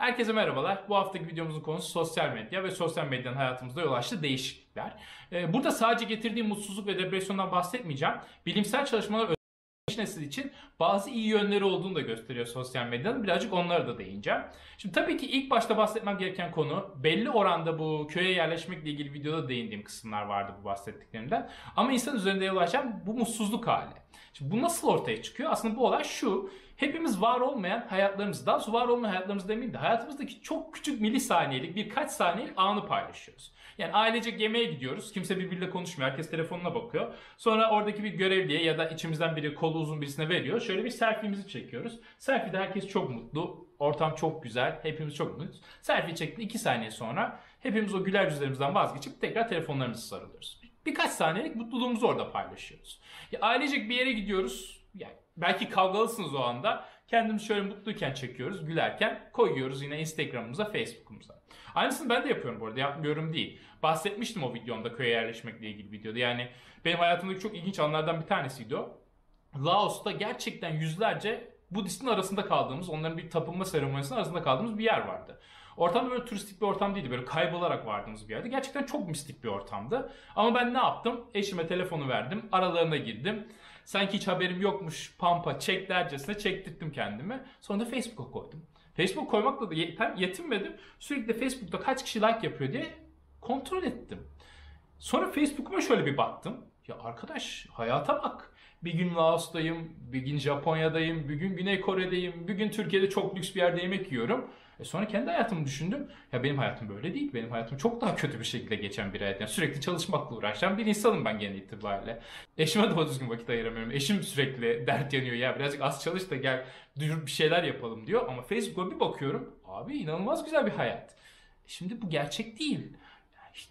Herkese merhabalar. Bu haftaki videomuzun konusu sosyal medya ve sosyal medyanın hayatımızda yol açtığı değişiklikler. Ee, Burada sadece getirdiği mutsuzluk ve depresyondan bahsetmeyeceğim. Bilimsel çalışmalar nesil için bazı iyi yönleri olduğunu da gösteriyor sosyal medyanın. Birazcık onlara da değineceğim. Şimdi tabii ki ilk başta bahsetmem gereken konu belli oranda bu köye yerleşmekle ilgili videoda değindiğim kısımlar vardı bu bahsettiklerimden. Ama insan üzerinde yol açan bu mutsuzluk hali. Şimdi bu nasıl ortaya çıkıyor? Aslında bu olay şu. Hepimiz var olmayan hayatlarımızı, daha doğrusu var olmayan hayatlarımızı demeyeyim de hayatımızdaki çok küçük milisaniyelik, birkaç saniyelik anı paylaşıyoruz. Yani ailecek yemeğe gidiyoruz. Kimse birbiriyle konuşmuyor. Herkes telefonuna bakıyor. Sonra oradaki bir görevliye ya da içimizden biri kolu uzun birisine veriyor. Şöyle bir selfie'mizi çekiyoruz. Selfie'de herkes çok mutlu. Ortam çok güzel. Hepimiz çok mutluyuz. Selfie çekti 2 saniye sonra hepimiz o güler yüzlerimizden vazgeçip tekrar telefonlarımızı sarılıyoruz. Birkaç saniyelik mutluluğumuzu orada paylaşıyoruz. Ya ailecek bir yere gidiyoruz. Yani belki kavgalısınız o anda. Kendimizi şöyle mutluyken çekiyoruz, gülerken koyuyoruz yine Instagram'ımıza, Facebook'umuza. Aynısını ben de yapıyorum bu arada, yapmıyorum değil. Bahsetmiştim o videomda köye yerleşmekle ilgili videoda. Yani benim hayatımdaki çok ilginç anlardan bir tanesiydi o. Laos'ta gerçekten yüzlerce Budist'in arasında kaldığımız, onların bir tapınma seremonisinin arasında kaldığımız bir yer vardı. Ortam böyle turistik bir ortam değildi. Böyle kaybolarak vardığımız bir yerdi. Gerçekten çok mistik bir ortamdı. Ama ben ne yaptım? Eşime telefonu verdim. Aralarına girdim. Sanki hiç haberim yokmuş. Pampa çek dercesine çektirttim kendimi. Sonra da Facebook'a koydum. Facebook koymakla da yetinmedim. Sürekli Facebook'ta kaç kişi like yapıyor diye kontrol ettim. Sonra Facebook'uma şöyle bir baktım. Ya arkadaş hayata bak. Bir gün Laos'tayım, bir gün Japonya'dayım, bir gün Güney Kore'deyim, bir gün Türkiye'de çok lüks bir yerde yemek yiyorum. E sonra kendi hayatımı düşündüm. Ya benim hayatım böyle değil. Benim hayatım çok daha kötü bir şekilde geçen bir hayat. Yani sürekli çalışmakla uğraşan bir insanım ben genel itibariyle. Eşime doğru düzgün vakit ayıramıyorum. Eşim sürekli dert yanıyor. Ya birazcık az çalış da gel bir şeyler yapalım diyor. Ama Facebook'a bir bakıyorum. Abi inanılmaz güzel bir hayat. E şimdi bu gerçek değil.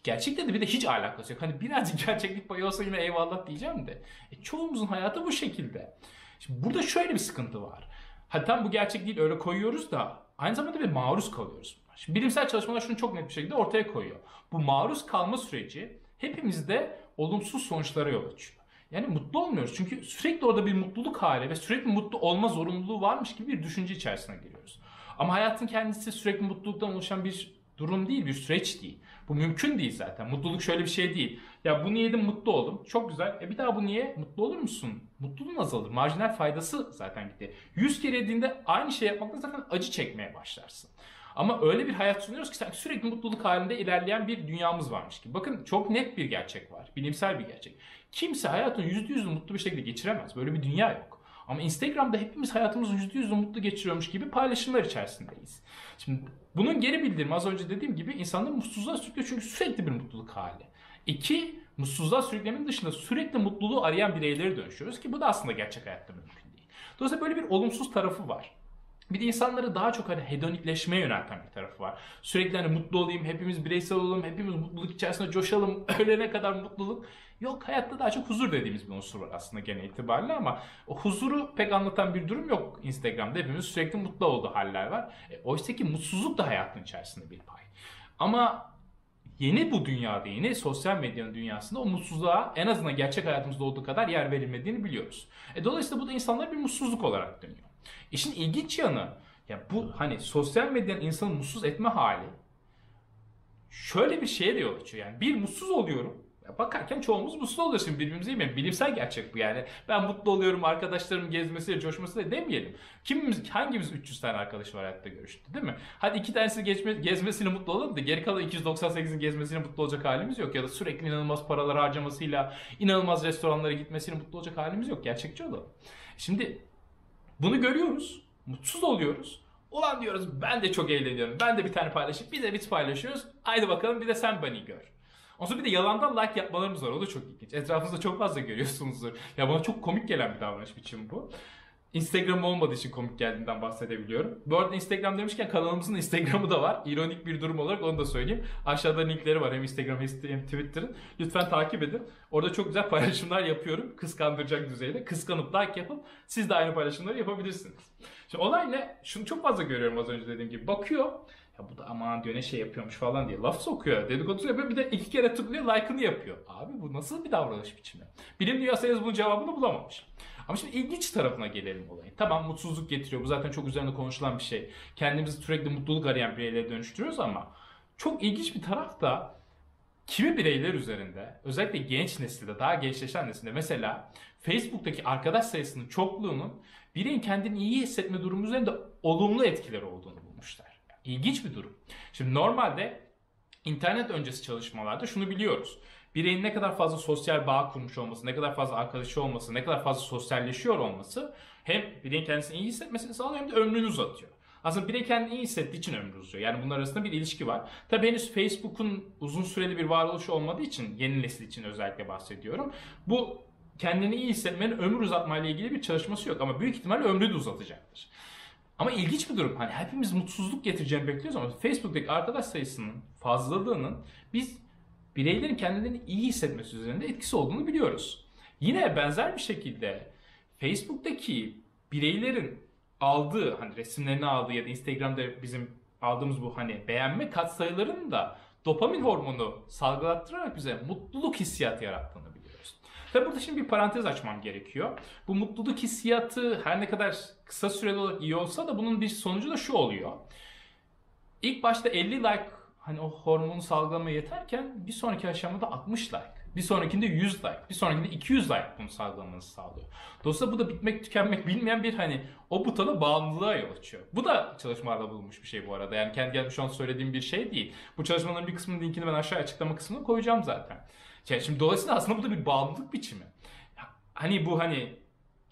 Gerçekten de bir de hiç alakası yok. Hani birazcık gerçeklik payı olsa yine eyvallah diyeceğim de. E, çoğumuzun hayatı bu şekilde. Şimdi burada şöyle bir sıkıntı var. Hadi tam bu gerçek değil öyle koyuyoruz da aynı zamanda bir maruz kalıyoruz. Şimdi bilimsel çalışmalar şunu çok net bir şekilde ortaya koyuyor. Bu maruz kalma süreci hepimizde olumsuz sonuçlara yol açıyor. Yani mutlu olmuyoruz. Çünkü sürekli orada bir mutluluk hali ve sürekli mutlu olma zorunluluğu varmış gibi bir düşünce içerisine giriyoruz. Ama hayatın kendisi sürekli mutluluktan oluşan bir durum değil, bir süreç değil. Bu mümkün değil zaten. Mutluluk şöyle bir şey değil. Ya bunu yedim mutlu oldum. Çok güzel. E bir daha bunu ye mutlu olur musun? Mutluluğun azalır. Marjinal faydası zaten gitti. 100 kere yediğinde aynı şey yapmakta zaten acı çekmeye başlarsın. Ama öyle bir hayat sunuyoruz ki sanki sürekli mutluluk halinde ilerleyen bir dünyamız varmış gibi. Bakın çok net bir gerçek var. Bilimsel bir gerçek. Kimse hayatını %100 mutlu bir şekilde geçiremez. Böyle bir dünya yok. Ama Instagram'da hepimiz hayatımızı %100 mutlu geçiriyormuş gibi paylaşımlar içerisindeyiz. Şimdi bunun geri bildirimi az önce dediğim gibi insanları mutsuzluğa sürüklüyor çünkü sürekli bir mutluluk hali. İki, mutsuzluğa sürüklemenin dışında sürekli mutluluğu arayan bireyleri dönüşüyoruz ki bu da aslında gerçek hayatta mümkün değil. Dolayısıyla böyle bir olumsuz tarafı var. Bir de insanları daha çok hani hedonikleşmeye yönelten bir tarafı var. Sürekli hani mutlu olayım, hepimiz bireysel olalım, hepimiz mutluluk içerisinde coşalım, ölene kadar mutluluk. Yok hayatta daha çok huzur dediğimiz bir unsur var aslında genel itibariyle ama o huzuru pek anlatan bir durum yok Instagram'da. Hepimiz sürekli mutlu olduğu haller var. E, Oysa ki mutsuzluk da hayatın içerisinde bir pay. Ama yeni bu dünyada yeni sosyal medyanın dünyasında o mutsuzluğa en azından gerçek hayatımızda olduğu kadar yer verilmediğini biliyoruz. E, dolayısıyla bu da insanlar bir mutsuzluk olarak dönüyor. İşin ilginç yanı ya bu hani sosyal medyanın insanı mutsuz etme hali şöyle bir şeye de yol açıyor. Yani bir mutsuz oluyorum. Ya bakarken çoğumuz mutsuz oluyoruz şimdi birbirimize yemeyelim. Bilimsel gerçek bu yani. Ben mutlu oluyorum arkadaşlarım gezmesiyle coşmasıyla demeyelim. Kimimiz hangimiz 300 tane arkadaş var hayatta görüştü değil mi? Hadi iki tanesi geçme, gezmesiyle mutlu olalım da geri kalan 298'in gezmesiyle mutlu olacak halimiz yok. Ya da sürekli inanılmaz paralar harcamasıyla inanılmaz restoranlara gitmesiyle mutlu olacak halimiz yok. Gerçekçi olalım. Şimdi bunu görüyoruz. Mutsuz oluyoruz. Ulan diyoruz ben de çok eğleniyorum. Ben de bir tane paylaşıp bir de biz paylaşıyoruz. Haydi bakalım bir de sen beni gör. Ondan bir de yalandan like yapmalarımız var. O da çok ilginç. Etrafınızda çok fazla görüyorsunuzdur. Ya bana çok komik gelen bir davranış biçimi bu. Instagram olmadığı için komik geldiğinden bahsedebiliyorum. Bu arada Instagram demişken kanalımızın Instagram'ı da var. İronik bir durum olarak onu da söyleyeyim. Aşağıda linkleri var hem Instagram hem Twitter'ın. Lütfen takip edin. Orada çok güzel paylaşımlar yapıyorum. Kıskandıracak düzeyde. Kıskanıp like yapıp siz de aynı paylaşımları yapabilirsiniz. Şimdi olay ne? Şunu çok fazla görüyorum az önce dediğim gibi. Bakıyor. Ya bu da aman diyor ne şey yapıyormuş falan diye laf sokuyor. Dedikodu yapıyor bir de iki kere tıklıyor like'ını yapıyor. Abi bu nasıl bir davranış biçimi? Bilim dünyası henüz bunun cevabını bulamamış. Ama şimdi ilginç tarafına gelelim olayın. Tamam mutsuzluk getiriyor. Bu zaten çok üzerinde konuşulan bir şey. Kendimizi sürekli mutluluk arayan bireylere dönüştürüyoruz ama çok ilginç bir taraf da kimi bireyler üzerinde özellikle genç nesilde daha gençleşen nesilde mesela Facebook'taki arkadaş sayısının çokluğunun bireyin kendini iyi hissetme durumu üzerinde olumlu etkileri olduğunu bulmuşlar. İlginç bir durum. Şimdi normalde internet öncesi çalışmalarda şunu biliyoruz. Bireyin ne kadar fazla sosyal bağ kurmuş olması, ne kadar fazla arkadaşı olması, ne kadar fazla sosyalleşiyor olması hem bireyin kendisini iyi hissetmesini sağlıyor hem de ömrünü uzatıyor. Aslında birey kendini iyi hissettiği için ömrü uzuyor. Yani bunlar arasında bir ilişki var. Tabi henüz Facebook'un uzun süreli bir varoluşu olmadığı için yeni nesil için özellikle bahsediyorum. Bu kendini iyi hissetmenin ömür uzatmayla ilgili bir çalışması yok ama büyük ihtimalle ömrü de uzatacaktır. Ama ilginç bir durum. Hani hepimiz mutsuzluk getireceğini bekliyoruz ama Facebook'taki arkadaş sayısının fazlalığının biz bireylerin kendilerini iyi hissetmesi üzerinde etkisi olduğunu biliyoruz. Yine benzer bir şekilde Facebook'taki bireylerin aldığı hani resimlerini aldığı ya da Instagram'da bizim aldığımız bu hani beğenme katsayılarının da dopamin hormonu salgılattırarak bize mutluluk hissiyatı yarattığını biliyoruz. Tabi burada şimdi bir parantez açmam gerekiyor. Bu mutluluk hissiyatı her ne kadar kısa süreli olarak iyi olsa da bunun bir sonucu da şu oluyor. İlk başta 50 like hani o hormonu salgılamaya yeterken bir sonraki aşamada 60 like. Bir sonrakinde 100 like, bir sonrakinde 200 like bunu sağlamanızı sağlıyor. Dolayısıyla bu da bitmek tükenmek bilmeyen bir hani o butona bağımlılığa yol açıyor. Bu da çalışmalarda bulunmuş bir şey bu arada. Yani kendi şu an söylediğim bir şey değil. Bu çalışmaların bir kısmının linkini ben aşağı açıklama kısmına koyacağım zaten. Yani şimdi dolayısıyla aslında bu da bir bağımlılık biçimi. Hani bu hani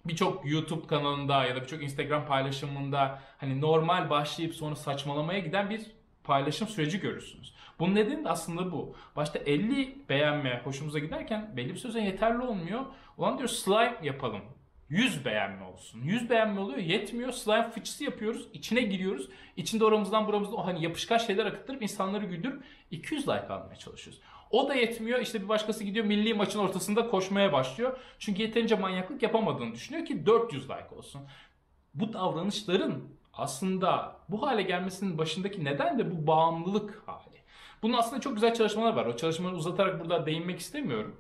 birçok YouTube kanalında ya da birçok Instagram paylaşımında hani normal başlayıp sonra saçmalamaya giden bir paylaşım süreci görürsünüz. Bunun nedeni de aslında bu. Başta 50 beğenme hoşumuza giderken belli bir süre yeterli olmuyor. Ulan diyor slime yapalım. 100 beğenme olsun. 100 beğenme oluyor yetmiyor. Slime fıçısı yapıyoruz. içine giriyoruz. İçinde oramızdan buramızdan o hani yapışkan şeyler akıttırıp insanları güldürüp 200 like almaya çalışıyoruz. O da yetmiyor. İşte bir başkası gidiyor milli maçın ortasında koşmaya başlıyor. Çünkü yeterince manyaklık yapamadığını düşünüyor ki 400 like olsun. Bu davranışların aslında bu hale gelmesinin başındaki neden de bu bağımlılık hali. Bunun aslında çok güzel çalışmalar var. O çalışmaları uzatarak burada değinmek istemiyorum.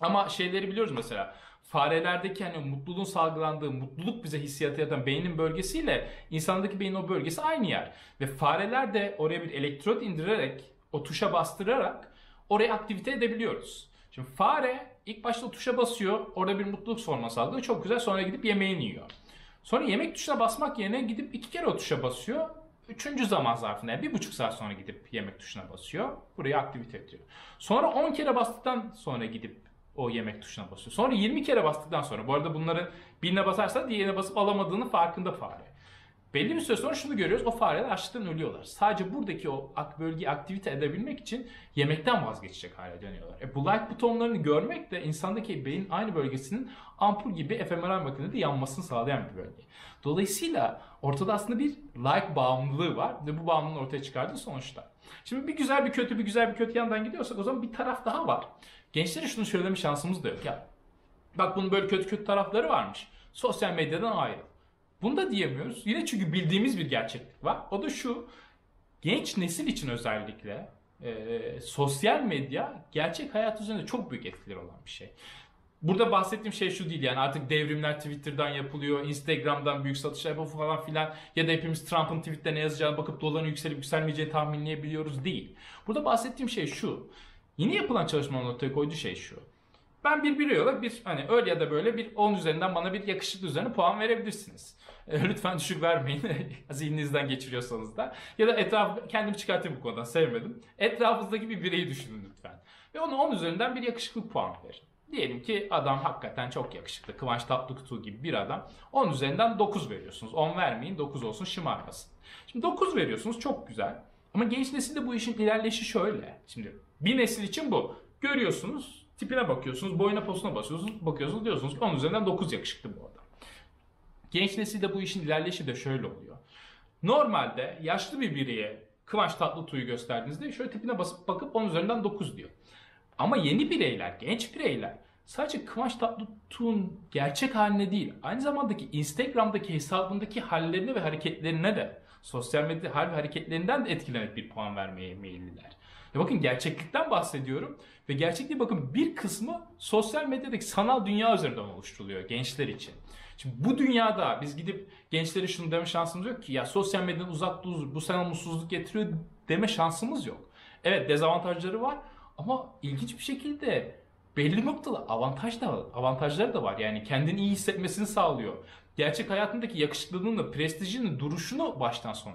Ama şeyleri biliyoruz mesela. Farelerdeki hani mutluluğun salgılandığı, mutluluk bize hissiyatı yaratan beynin bölgesiyle insandaki beynin o bölgesi aynı yer. Ve fareler de oraya bir elektrot indirerek, o tuşa bastırarak oraya aktivite edebiliyoruz. Şimdi fare ilk başta tuşa basıyor, orada bir mutluluk sorması salgılıyor. Çok güzel sonra gidip yemeğini yiyor. Sonra yemek tuşuna basmak yerine gidip iki kere o tuşa basıyor. Üçüncü zaman zarfında bir buçuk saat sonra gidip yemek tuşuna basıyor. Burayı aktivite ediyor. Sonra 10 kere bastıktan sonra gidip o yemek tuşuna basıyor. Sonra 20 kere bastıktan sonra bu arada bunların birine basarsa diğerine basıp alamadığını farkında fare. Belli bir süre sonra şunu görüyoruz. O fareler açlıktan ölüyorlar. Sadece buradaki o bölgeyi aktivite edebilmek için yemekten vazgeçecek hale dönüyorlar. E bu like butonlarını görmek de insandaki beyin aynı bölgesinin ampul gibi fMRI makinede yanmasını sağlayan bir bölge. Dolayısıyla ortada aslında bir like bağımlılığı var ve bu bağımlılığın ortaya çıkardığı sonuçlar. Şimdi bir güzel bir kötü bir güzel bir kötü yandan gidiyorsak o zaman bir taraf daha var. Gençlere şunu söyleme şansımız da yok. Ya bak bunun böyle kötü kötü tarafları varmış. Sosyal medyadan ayrıl. Bunu da diyemiyoruz. Yine çünkü bildiğimiz bir gerçeklik var. O da şu. Genç nesil için özellikle e, sosyal medya gerçek hayat üzerinde çok büyük etkileri olan bir şey. Burada bahsettiğim şey şu değil yani artık devrimler Twitter'dan yapılıyor, Instagram'dan büyük satışlar yapıyor falan filan ya da hepimiz Trump'ın tweette ne yazacağını bakıp doların yükselip yükselmeyeceğini tahminleyebiliyoruz değil. Burada bahsettiğim şey şu. Yeni yapılan çalışmanın ortaya koyduğu şey şu. Ben bir birey olarak bir hani öyle ya da böyle bir 10 üzerinden bana bir yakışıklı üzerine puan verebilirsiniz. Lütfen düşük vermeyin. Zihninizden geçiriyorsanız da. Ya da etraf kendimi çıkartayım bu konudan sevmedim. Etrafınızdaki bir bireyi düşünün lütfen. Ve ona 10 üzerinden bir yakışıklık puan verin. Diyelim ki adam hakikaten çok yakışıklı. Kıvanç Tatlıtuğ gibi bir adam. 10 üzerinden 9 veriyorsunuz. 10 vermeyin 9 olsun şımarmasın. Şimdi 9 veriyorsunuz çok güzel. Ama genç nesilde bu işin ilerleyişi şöyle. Şimdi bir nesil için bu. Görüyorsunuz, tipine bakıyorsunuz, boyuna posuna basıyorsunuz, bakıyorsunuz diyorsunuz ki 10 üzerinden 9 yakışıklı bu adam. Genç nesilde bu işin ilerleyişi de şöyle oluyor. Normalde yaşlı bir bireye Kıvanç Tatlıtuğ'u gösterdiğinizde şöyle tipine basıp bakıp 10 üzerinden 9 diyor. Ama yeni bireyler, genç bireyler sadece Kıvanç Tatlıtuğ'un gerçek haline değil, aynı zamandaki Instagram'daki hesabındaki hallerine ve hareketlerine de sosyal medya hal ve hareketlerinden de etkilenip bir puan vermeye meyilliler. Ya bakın gerçeklikten bahsediyorum ve gerçekliği bakın bir kısmı sosyal medyadaki sanal dünya üzerinden oluşturuluyor gençler için. Şimdi bu dünyada biz gidip gençlere şunu deme şansımız yok ki ya sosyal medyadan uzak dur bu sana mutsuzluk getiriyor deme şansımız yok. Evet dezavantajları var ama ilginç bir şekilde belli noktada avantaj da avantajları da var. Yani kendini iyi hissetmesini sağlıyor. Gerçek hayatındaki yakışıklılığını, prestijini, duruşunu baştan sona.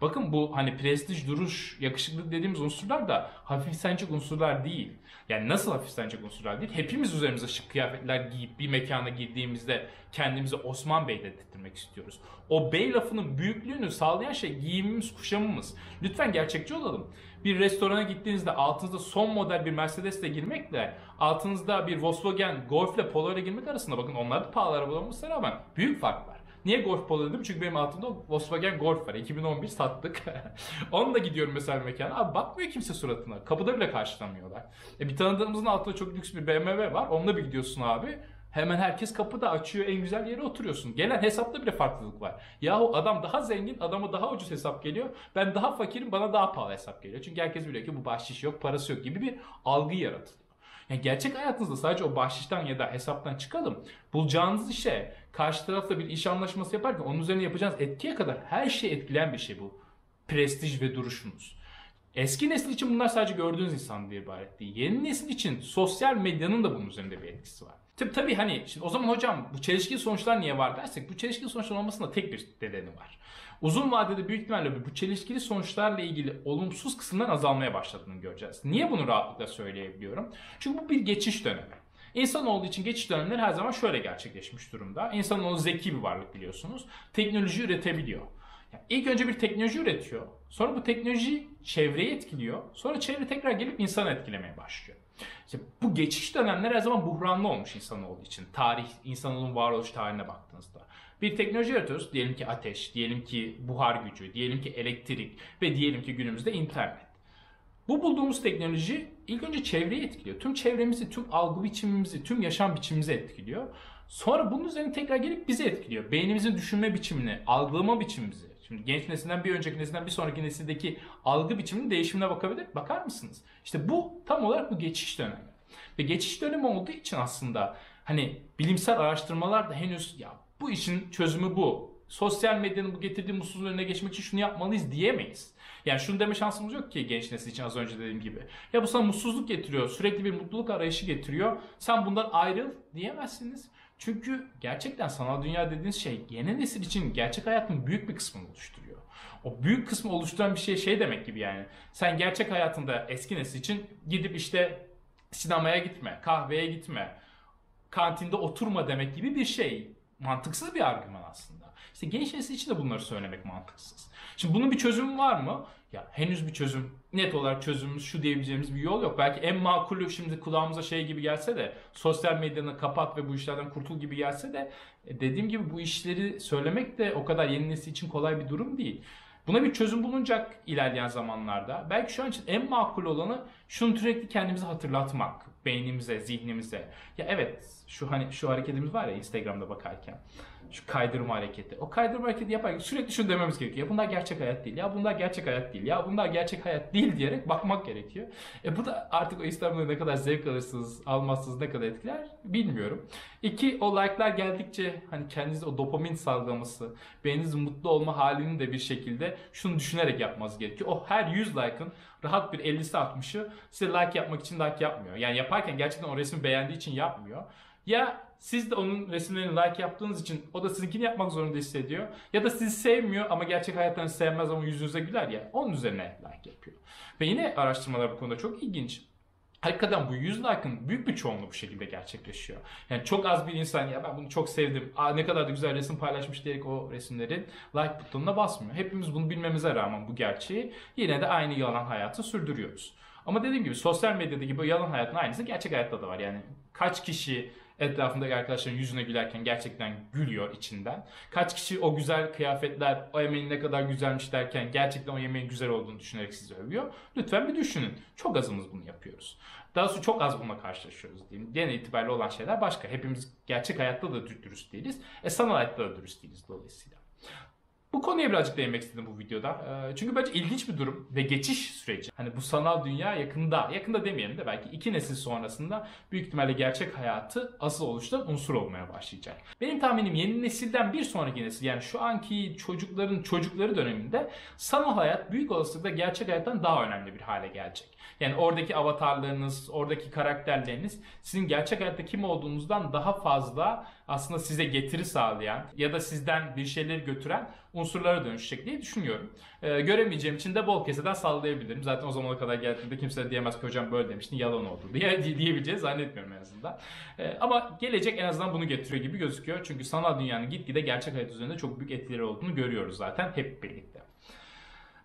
Bakın bu hani prestij, duruş, yakışıklılık dediğimiz unsurlar da hafiflenecek unsurlar değil. Yani nasıl hafiflenecek unsurlar değil? Hepimiz üzerimize şık kıyafetler giyip bir mekana girdiğimizde kendimizi Osman Bey dedirtmek istiyoruz. O bey lafının büyüklüğünü sağlayan şey giyimimiz, kuşamımız. Lütfen gerçekçi olalım. Bir restorana gittiğinizde altınızda son model bir Mercedes'le girmekle altınızda bir Volkswagen Golf ile Polo ile girmek arasında bakın onlar da pahalı arabalar olmasına rağmen büyük fark var. Niye Golf Polo dedim? Çünkü benim altımda Volkswagen Golf var. 2011 sattık. Onunla gidiyorum mesela mekana. Abi bakmıyor kimse suratına. Kapıda bile karşılamıyorlar. E bir tanıdığımızın altında çok lüks bir BMW var. Onunla bir gidiyorsun abi. Hemen herkes kapıda açıyor en güzel yere oturuyorsun. Gelen hesapta bile farklılık var. Yahu adam daha zengin adama daha ucuz hesap geliyor. Ben daha fakirim bana daha pahalı hesap geliyor. Çünkü herkes biliyor ki bu bahşiş yok parası yok gibi bir algı yaratılıyor. Yani gerçek hayatınızda sadece o bahşişten ya da hesaptan çıkalım. Bulacağınız işe karşı tarafla bir iş anlaşması yaparken onun üzerine yapacağınız etkiye kadar her şeyi etkileyen bir şey bu. Prestij ve duruşunuz. Eski nesil için bunlar sadece gördüğünüz insan diye ibaret değil. Yeni nesil için sosyal medyanın da bunun üzerinde bir etkisi var. Tabii tabii hani şimdi o zaman hocam bu çelişkili sonuçlar niye var dersek bu çelişkili sonuçlar olmasında tek bir nedeni var. Uzun vadede büyük ihtimalle bu çelişkili sonuçlarla ilgili olumsuz kısımların azalmaya başladığını göreceğiz. Niye bunu rahatlıkla söyleyebiliyorum? Çünkü bu bir geçiş dönemi. İnsanoğlu için geçiş dönemleri her zaman şöyle gerçekleşmiş durumda. İnsanoğlu zeki bir varlık biliyorsunuz. Teknoloji üretebiliyor. Yani ilk önce bir teknoloji üretiyor. Sonra bu teknoloji çevreyi etkiliyor. Sonra çevre tekrar gelip insanı etkilemeye başlıyor. İşte bu geçiş dönemler her zaman buhranlı olmuş insanoğlu için. Tarih, insanoğlunun varoluş tarihine baktığınızda. Bir teknoloji yaratıyoruz. Diyelim ki ateş, diyelim ki buhar gücü, diyelim ki elektrik ve diyelim ki günümüzde internet. Bu bulduğumuz teknoloji ilk önce çevreyi etkiliyor. Tüm çevremizi, tüm algı biçimimizi, tüm yaşam biçimimizi etkiliyor. Sonra bunun üzerine tekrar gelip bizi etkiliyor. Beynimizin düşünme biçimini, algılama biçimimizi. Şimdi genç nesilden bir önceki nesilden bir sonraki nesildeki algı biçiminin değişimine bakabilir. Bakar mısınız? İşte bu tam olarak bu geçiş dönemi. Ve geçiş dönemi olduğu için aslında hani bilimsel araştırmalar da henüz ya bu işin çözümü bu. Sosyal medyanın bu getirdiği mutsuzluğun önüne geçmek için şunu yapmalıyız diyemeyiz. Yani şunu deme şansımız yok ki genç nesil için az önce dediğim gibi. Ya bu sana mutsuzluk getiriyor, sürekli bir mutluluk arayışı getiriyor. Sen bundan ayrıl diyemezsiniz. Çünkü gerçekten sanal dünya dediğiniz şey yeni nesil için gerçek hayatın büyük bir kısmını oluşturuyor. O büyük kısmı oluşturan bir şey şey demek gibi yani. Sen gerçek hayatında eski nesil için gidip işte sinemaya gitme, kahveye gitme, kantinde oturma demek gibi bir şey. Mantıksız bir argüman aslında. İşte genç nesil için de bunları söylemek mantıksız. Şimdi bunun bir çözümü var mı? Ya henüz bir çözüm, net olarak çözümümüz şu diyebileceğimiz bir yol yok. Belki en makulü şimdi kulağımıza şey gibi gelse de sosyal medyanı kapat ve bu işlerden kurtul gibi gelse de e, dediğim gibi bu işleri söylemek de o kadar yeni nesil için kolay bir durum değil. Buna bir çözüm bulunacak ilerleyen zamanlarda. Belki şu an için en makul olanı şunu sürekli kendimize hatırlatmak. Beynimize, zihnimize. Ya evet şu hani şu hareketimiz var ya Instagram'da bakarken. Şu kaydırma hareketi. O kaydırma hareketi yaparken sürekli şunu dememiz gerekiyor. Ya bunlar gerçek hayat değil. Ya bunlar gerçek hayat değil. Ya bunlar gerçek hayat değil diyerek bakmak gerekiyor. E bu da artık o Instagram'da ne kadar zevk alırsınız, almazsınız, ne kadar etkiler bilmiyorum. İki, o like'lar geldikçe hani kendinizde o dopamin salgılaması, beyninizin mutlu olma halini de bir şekilde şunu düşünerek yapmanız gerekiyor. O her 100 like'ın rahat bir 50'si 60'ı size like yapmak için like yapmıyor. Yani yaparken gerçekten o resmi beğendiği için yapmıyor. Ya siz de onun resimlerini like yaptığınız için o da sizinkini yapmak zorunda hissediyor. Ya da sizi sevmiyor ama gerçek hayattan sevmez ama yüzünüze güler ya. Onun üzerine like yapıyor. Ve yine araştırmalar bu konuda çok ilginç. Hakikaten bu 100 like'ın büyük bir çoğunluğu bu şekilde gerçekleşiyor. Yani çok az bir insan ya ben bunu çok sevdim. Aa, ne kadar da güzel resim paylaşmış diyerek o resimleri like butonuna basmıyor. Hepimiz bunu bilmemize rağmen bu gerçeği yine de aynı yalan hayatı sürdürüyoruz. Ama dediğim gibi sosyal medyadaki bu yalan hayatın aynısı gerçek hayatta da var. Yani kaç kişi etrafındaki arkadaşların yüzüne gülerken gerçekten gülüyor içinden? Kaç kişi o güzel kıyafetler, o yemeğin ne kadar güzelmiş derken gerçekten o yemeğin güzel olduğunu düşünerek sizi övüyor? Lütfen bir düşünün. Çok azımız bunu yapıyoruz. Daha doğrusu çok az bununla karşılaşıyoruz diyeyim. Genel itibariyle olan şeyler başka. Hepimiz gerçek hayatta da dürüst değiliz. E sanal hayatta da dürüst değiliz dolayısıyla. Bu konuya birazcık değinmek istedim bu videoda. Ee, Çünkü bence ilginç bir durum ve geçiş süreci. Hani bu sanal dünya yakında, yakında demeyelim de belki iki nesil sonrasında büyük ihtimalle gerçek hayatı asıl oluşturan unsur olmaya başlayacak. Benim tahminim yeni nesilden bir sonraki nesil yani şu anki çocukların çocukları döneminde sanal hayat büyük olasılıkla gerçek hayattan daha önemli bir hale gelecek. Yani oradaki avatarlarınız, oradaki karakterleriniz sizin gerçek hayatta kim olduğunuzdan daha fazla aslında size getiri sağlayan ya da sizden bir şeyleri götüren unsurlara dönüşecek diye düşünüyorum. Ee, göremeyeceğim için de bol keseden sallayabilirim. Zaten o zamana kadar geldiğinde kimse diyemez ki hocam böyle demiştin yalan oldu diye diyebileceğiz zannetmiyorum en azından. Ee, ama gelecek en azından bunu getiriyor gibi gözüküyor. Çünkü sanal dünyanın gitgide gerçek hayat üzerinde çok büyük etkileri olduğunu görüyoruz zaten hep birlikte.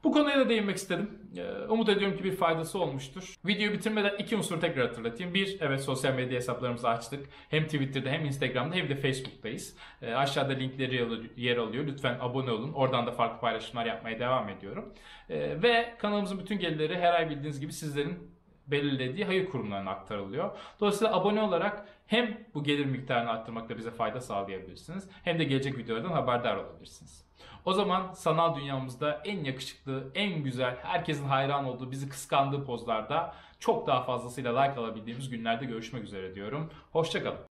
Bu konuya da değinmek istedim. Ee, Umut ediyorum ki bir faydası olmuştur. Videoyu bitirmeden iki unsur tekrar hatırlatayım. Bir, evet sosyal medya hesaplarımızı açtık. Hem Twitter'da hem Instagram'da hem de Facebook'tayız. Ee, aşağıda linkleri yer alıyor. Lütfen abone olun. Oradan da farklı paylaşımlar yapmaya devam ediyorum. Ee, ve kanalımızın bütün gelirleri her ay bildiğiniz gibi sizlerin belirlediği hayır kurumlarına aktarılıyor. Dolayısıyla abone olarak hem bu gelir miktarını arttırmakta bize fayda sağlayabilirsiniz hem de gelecek videolardan haberdar olabilirsiniz. O zaman sanal dünyamızda en yakışıklı, en güzel, herkesin hayran olduğu, bizi kıskandığı pozlarda çok daha fazlasıyla like alabildiğimiz günlerde görüşmek üzere diyorum. Hoşçakalın.